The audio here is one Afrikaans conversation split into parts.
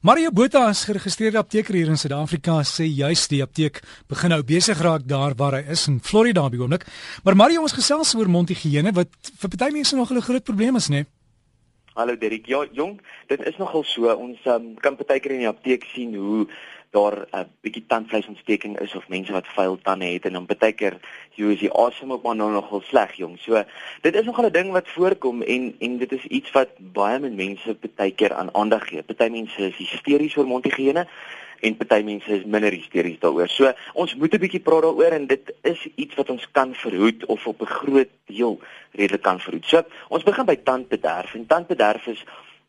Mario Botha is geregistreerde apteker hier in Suid-Afrika sê juis die apteek begin nou besig raak daar waar hy is in Florida die oomblik. Maar Mario ons gesels oor mondhygiëne wat vir party mense nog 'n groot probleem is, né? Nee? Hallo Derek. Ja, jong, dit is nogal so. Ons um, kan partykeer in die apteek sien hoe daar 'n uh, bietjie tandvleisontsteking is of mense wat vuil tande het en dan baie keer jy is die asem op maar nou nogal sleg jong. So dit is nogal 'n ding wat voorkom en en dit is iets wat baie min mense baie keer aan aandag gee. Party mense is hysteries oor mondhygiëne en party mense is minder hysteries daaroor. So ons moet 'n bietjie praat daaroor en dit is iets wat ons kan verhoed of op 'n groot deel redelik kan verhoed. So ons begin by tandbederf en tandbederf is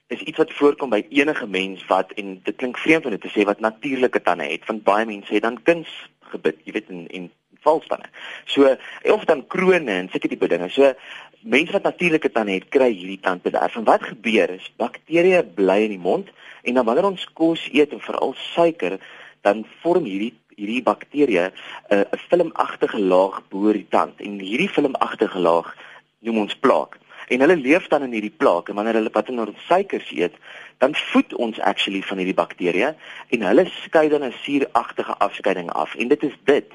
is iets wat voorkom by enige mens wat en dit klink vreemd om dit te sê wat natuurlike tande het want baie mense het dan kuns gebit jy weet in en valstande. So of dan krone en sulke tipe dinge. So mense wat natuurlike tande het kry hierdie tandbederf en wat gebeur is bakterieë bly in die mond en dan wanneer ons kos eet en veral suiker dan vorm hierdie hierdie bakterieë 'n uh, filmagtige laag bo die tand en hierdie filmagtige laag noem ons plaak en hulle leef dan in hierdie plaak en wanneer hulle wat in ons suikers eet, dan voed ons actually van hierdie bakterieë en hulle skei dan 'n suuragtige afskeiding af en dit is dit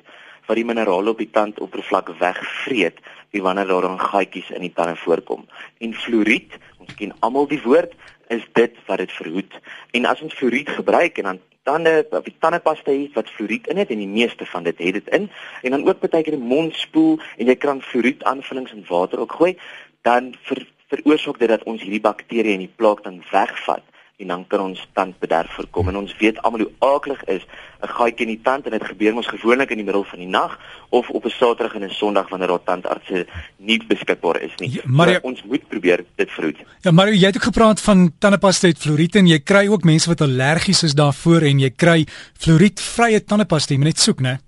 wat die minerale op die tandoppervlak wegvreet wie wanneer daar dan gaatjies in die tande voorkom. En fluoried, ons ken almal die woord, is dit wat dit verhoed. En as ons fluoried gebruik en dan tande of die tandepasta het wat fluoried in het en die meeste van dit het dit in en dan ook baie keer die mond spoel en jy kan fluoried aanvullings in water ook gooi dan ver, veroorsaak dit dat ons hierdie bakterieë in die plaak dan wegvat en dan kan ons tandbederf voorkom en ons weet almal hoe aaklig is 'n gaatjie in die tand en dit gebeur mos gewoonlik in die middel van die nag of op 'n Saterdag en 'n Sondag wanneer daar tandartse nie beskikbaar is nie. Ja, maar so, ons moet probeer dit verhoed. Ja, maar jy het ook gepraat van tandepasta met fluoried en jy kry ook mense wat allergies is daarvoor en jy kry fluoriedvrye tandepasta, jy moet net soek, né?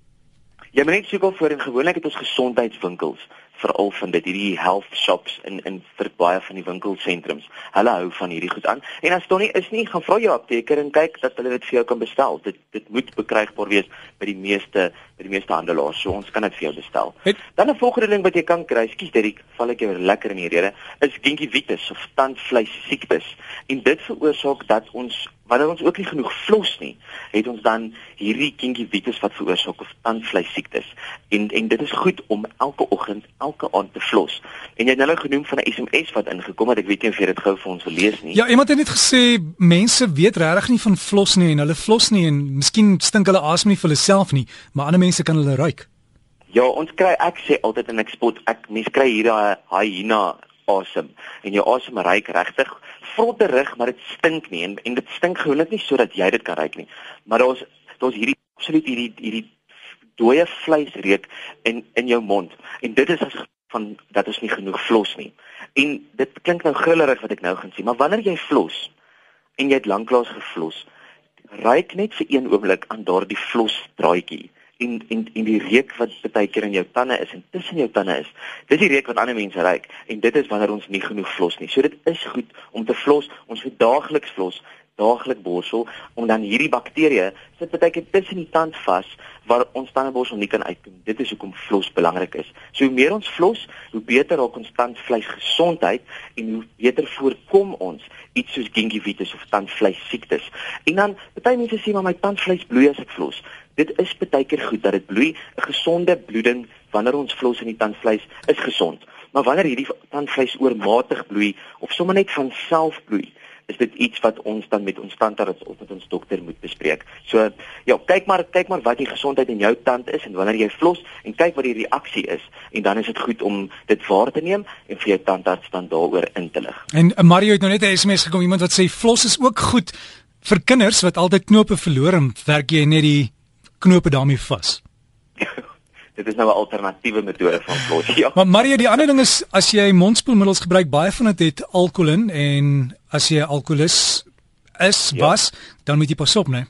Jy moet net soek of voor en gewoonlik het ons gesondheidswinkels veral van dit hierdie health shops in in vir baie van die winkelsentrums. Hulle hou van hierdie goed aan. En as dit nie is nie, gaan vra jou apteker en kyk dat hulle dit vir jou kan bestel. Dit dit moet bekrygbaar wees by die meeste by die meeste handelaars. So ons kan dit vir jou bestel. Het, Dan 'n volgende ding wat jy kan kry, skus Derrick, val ek jou lekker in die rede, is gingivitis of tandvleis siektes. En dit veroorsaak dat ons wanneer ons ook nie genoeg vlos nie, het ons dan hierdie gingivitis wat veroorsaak of tandvleis siektes. En en dit is goed om elke oggend, elke aand te vlos. En jy het nou genoem van 'n SMS wat ingekom het. Ek weet nie of jy dit gou vir ons wil lees nie. Ja, iemand het net gesê mense weet regtig nie van vlos nie en hulle vlos nie en miskien stink hulle asem nie vir hulle self nie, maar ander mense kan hulle ruik. Ja, ons kry ek sê altyd in ek spot ek mense kry hier daai hyena asem en jou asem ruik regtig vrotte rug maar dit stink nie. En, en dit stink gewoonlik nie sodat jy dit kan ruik nie. Maar daar's daar's hierdie absoluut hierdie hierdie dooie vleisreuk in in jou mond. En dit is as van dat ons nie genoeg vlos nie. En dit klink nou grillerig wat ek nou gaan sê maar wanneer jy vlos en jy het lanklaas gevlos ruik net vir een oomblik aan daardie vlos draadjie en en en die reuk wat baie keer in jou tande is en tussen jou tande is. Dis die reuk wat ander mense ruik en dit is wanneer ons nie genoeg vlos nie. So dit is goed om te vlos. Ons moet daagliks vlos, daagliks borsel om dan hierdie bakterieë sit baie keer tussen die tand vas waar ons tandeborsel nie kan uitkom. Dit is hoekom vlos belangrik is. So hoe meer ons vlos, hoe beter raak ons tandvleisgesondheid en hoe beter voorkom ons iets soos gingivitis of tandvleis siektes. En dan baie mense sê maar my tandvleis bloei as ek vlos. Dit is baie keer goed dat dit bloei. 'n Gesonde bloeding wanneer ons vlos in die tandvleis is gesond. Maar wanneer hierdie tandvleis oormatig bloei of sommer net van self bloei, is dit iets wat ons dan met ons tandarts of met ons dokter moet bespreek. So ja, kyk maar kyk maar wat die gesondheid in jou tand is en wanneer jy vlos en kyk wat die reaksie is en dan is dit goed om dit waar te neem en vir jou tandarts dan daaroor in te lig. En uh, Mario het nou net 'n SMS gekom iemand wat sê vlos is ook goed vir kinders wat altyd knope verloor en werk jy net die knope daarmee vas. Dit is nou 'n alternatiewe metode van vlos. Ja. Maar Maria, die ander ding is as jy mondspoelmiddels gebruik, baie van dit het, alkohol in en as jy alkoholus is, ja. was, dan moet jy pas op, né?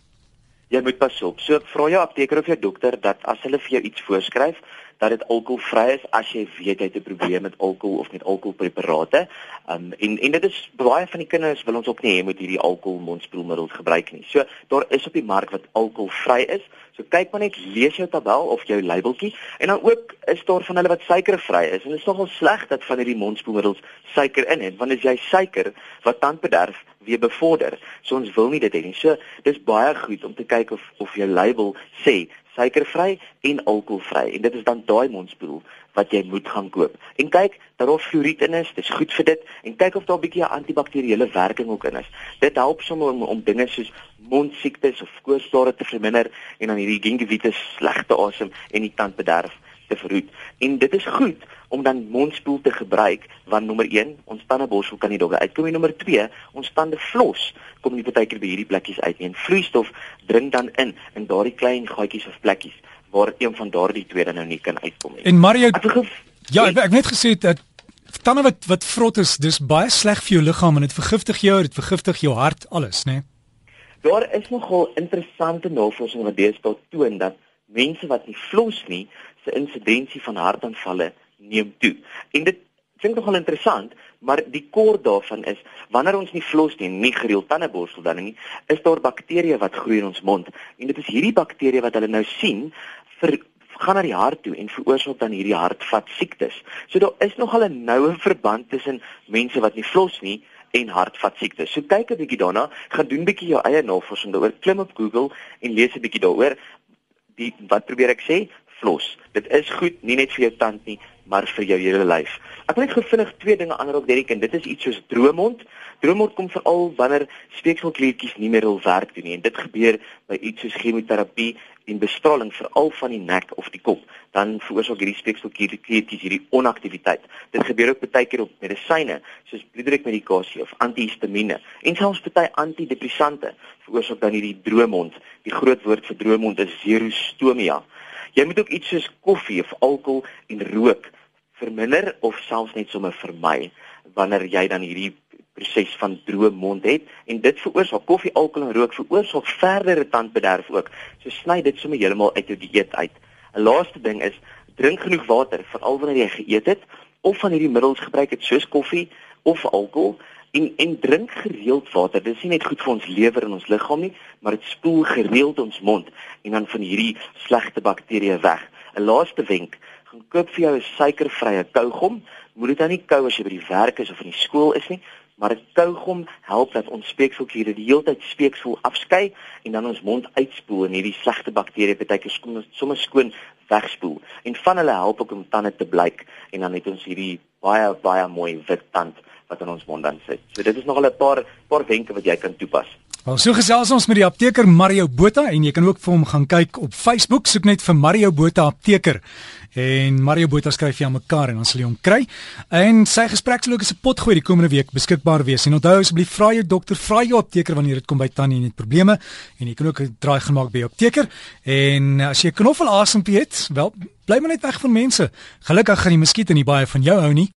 Jy moet pas op. So vra jou apteker of jou dokter dat as hulle vir jou iets voorskryf, dat dit alkoholvry is as jy weet jy het 'n probleem met alkohol of met alkoholpreparate. Um en en dit is baie van die kinders wil ons ook nie hê moet hierdie alkohol mondspoelmiddels gebruik nie. So daar is op die mark wat alkoholvry is. So kyk maar net lees jou tabel of jou labeltjie en dan ook is daar van hulle wat suikervry is. En dit is nogal sleg dat van hierdie mondspoelmiddels suiker in het want as jy suiker wat tandbederf weer bevorder. So ons wil nie dit hê nie. So dis baie goed om te kyk of of jou label sê suikervry en alkoholvry en dit is dan daai mondspoel wat jy moet gaan koop. En kyk daar fluoried in is, dis goed vir dit en kyk of daar 'n bietjie 'n antibakteriële werking ook in is. Dit help sommer om, om dinge soos mondsiektes of koorsblare te verminder en dan hierdie gingivitis slegte asem en die tandbederf te verhoed. En dit is goed om dan mondspoel te gebruik want nommer 1, ons tandeborsel kan nie dogge uitkom en nommer 2, ons tande vlos kom nie baie keer by hierdie plekkies uit nie. En vloeistof dring dan in in daardie klein gaatjies of plekkies waar een van daardie twee dan nou nie kan uitkom nie. En Mario Ja, ek, ek net gesê dat tande wat wat vrot is, dis baie sleg vir jou liggaam en dit vergiftig jou, dit vergiftig jou hart, alles, né? Nee? Daar is nogal interessante navorsing wat deesdae toon dat mense wat nie flos nie, se insidensie van hartaanvalle neem toe. En dit klink nogal interessant, maar die kort daarvan is wanneer ons nie flos nie, nie gereeld tandeborsel dan nie, is daar bakterieë wat groei in ons mond. En dit is hierdie bakterieë wat hulle nou sien vir gaan na die hart toe en veroorsaak dan hierdie hartvat siektes. So daar is nogal 'n noue verband tussen mense wat nie flos nie en hartvat siektes. So kyk 'n bietjie daarna, gaan doen bietjie jou eie navorsing daaroor, klim op Google en lees 'n bietjie daaroor. Die wat probeer ek sê? Flos. Dit is goed, nie net vir jou tand nie, maar vir jou hele lyf. Ek wil net gevinnig twee dinge aanraak Derek en dit is iets soos droomond. Droomond kom veral wanneer speekselkliertjies nie meer wil werk doen nie en dit gebeur by iets soos chemoterapie en bestraling veral van die nek of die kop. Dan veroorsaak hierdie speekselkliertjies hierdie onaktiwiteit. Dit gebeur ook baie keer op medisyne soos bloeddrukmedikasie of antihistamiene en selfs baie antidepressante veroorsaak dan hierdie droomond. Die groot woord vir droomond is xerostomia. Jy moet ook iets soos koffie of alkohol en rook verminder of selfs net sommer vermy wanneer jy dan hierdie proses van droë mond het en dit veroorsaak koffie, alkohol en rook veroorsaak verdere tandbederf ook. So sny dit sommer heeltemal uit jou dieet uit. 'n Laaste ding is drink genoeg water veral wanneer jy geëet het of van hierdie middels gebruik het soos koffie of alkohol en en drink gereeld water. Dit is nie net goed vir ons lewer en ons liggaam nie, maar dit spoel gereeld ons mond en dan van hierdie slegte bakterieë weg. 'n Laaste wenk, gaan koop vir jou 'n suikervrye kougom. Moet dit dan nie kou as jy by die werk is of in die skool is nie, maar 'n kougom help dat ons speekselkliere die hele tyd speeksel afskei en dan ons mond uitspoel en hierdie slegte bakterieë partykeer skoon sommer skoon wegspoel. En van hulle help ook om tande te blyk en dan het ons hierdie baie baie mooi wit tand wat in ons mond dan sit. So dit is nog 'n paar paar wenke wat jy kan toepas. Wel so gesels ons met die apteker Mario Botha en jy kan ook vir hom gaan kyk op Facebook soek net vir Mario Botha apteker. En Mario Botha skryf jy aan mekaar en dan sal jy hom kry. En sy gespreksloop is 'n potgooi die komende week beskikbaar wees. En onthou asseblief vra jou dokter vra jou apteker wanneer dit kom by tande en het probleme. En jy kan ook 'n draai gemaak by jou apteker. En as jy knoffel asempie het wel bly maar net weg van mense. Gelukkig gaan die muskiete nie baie van jou hou nie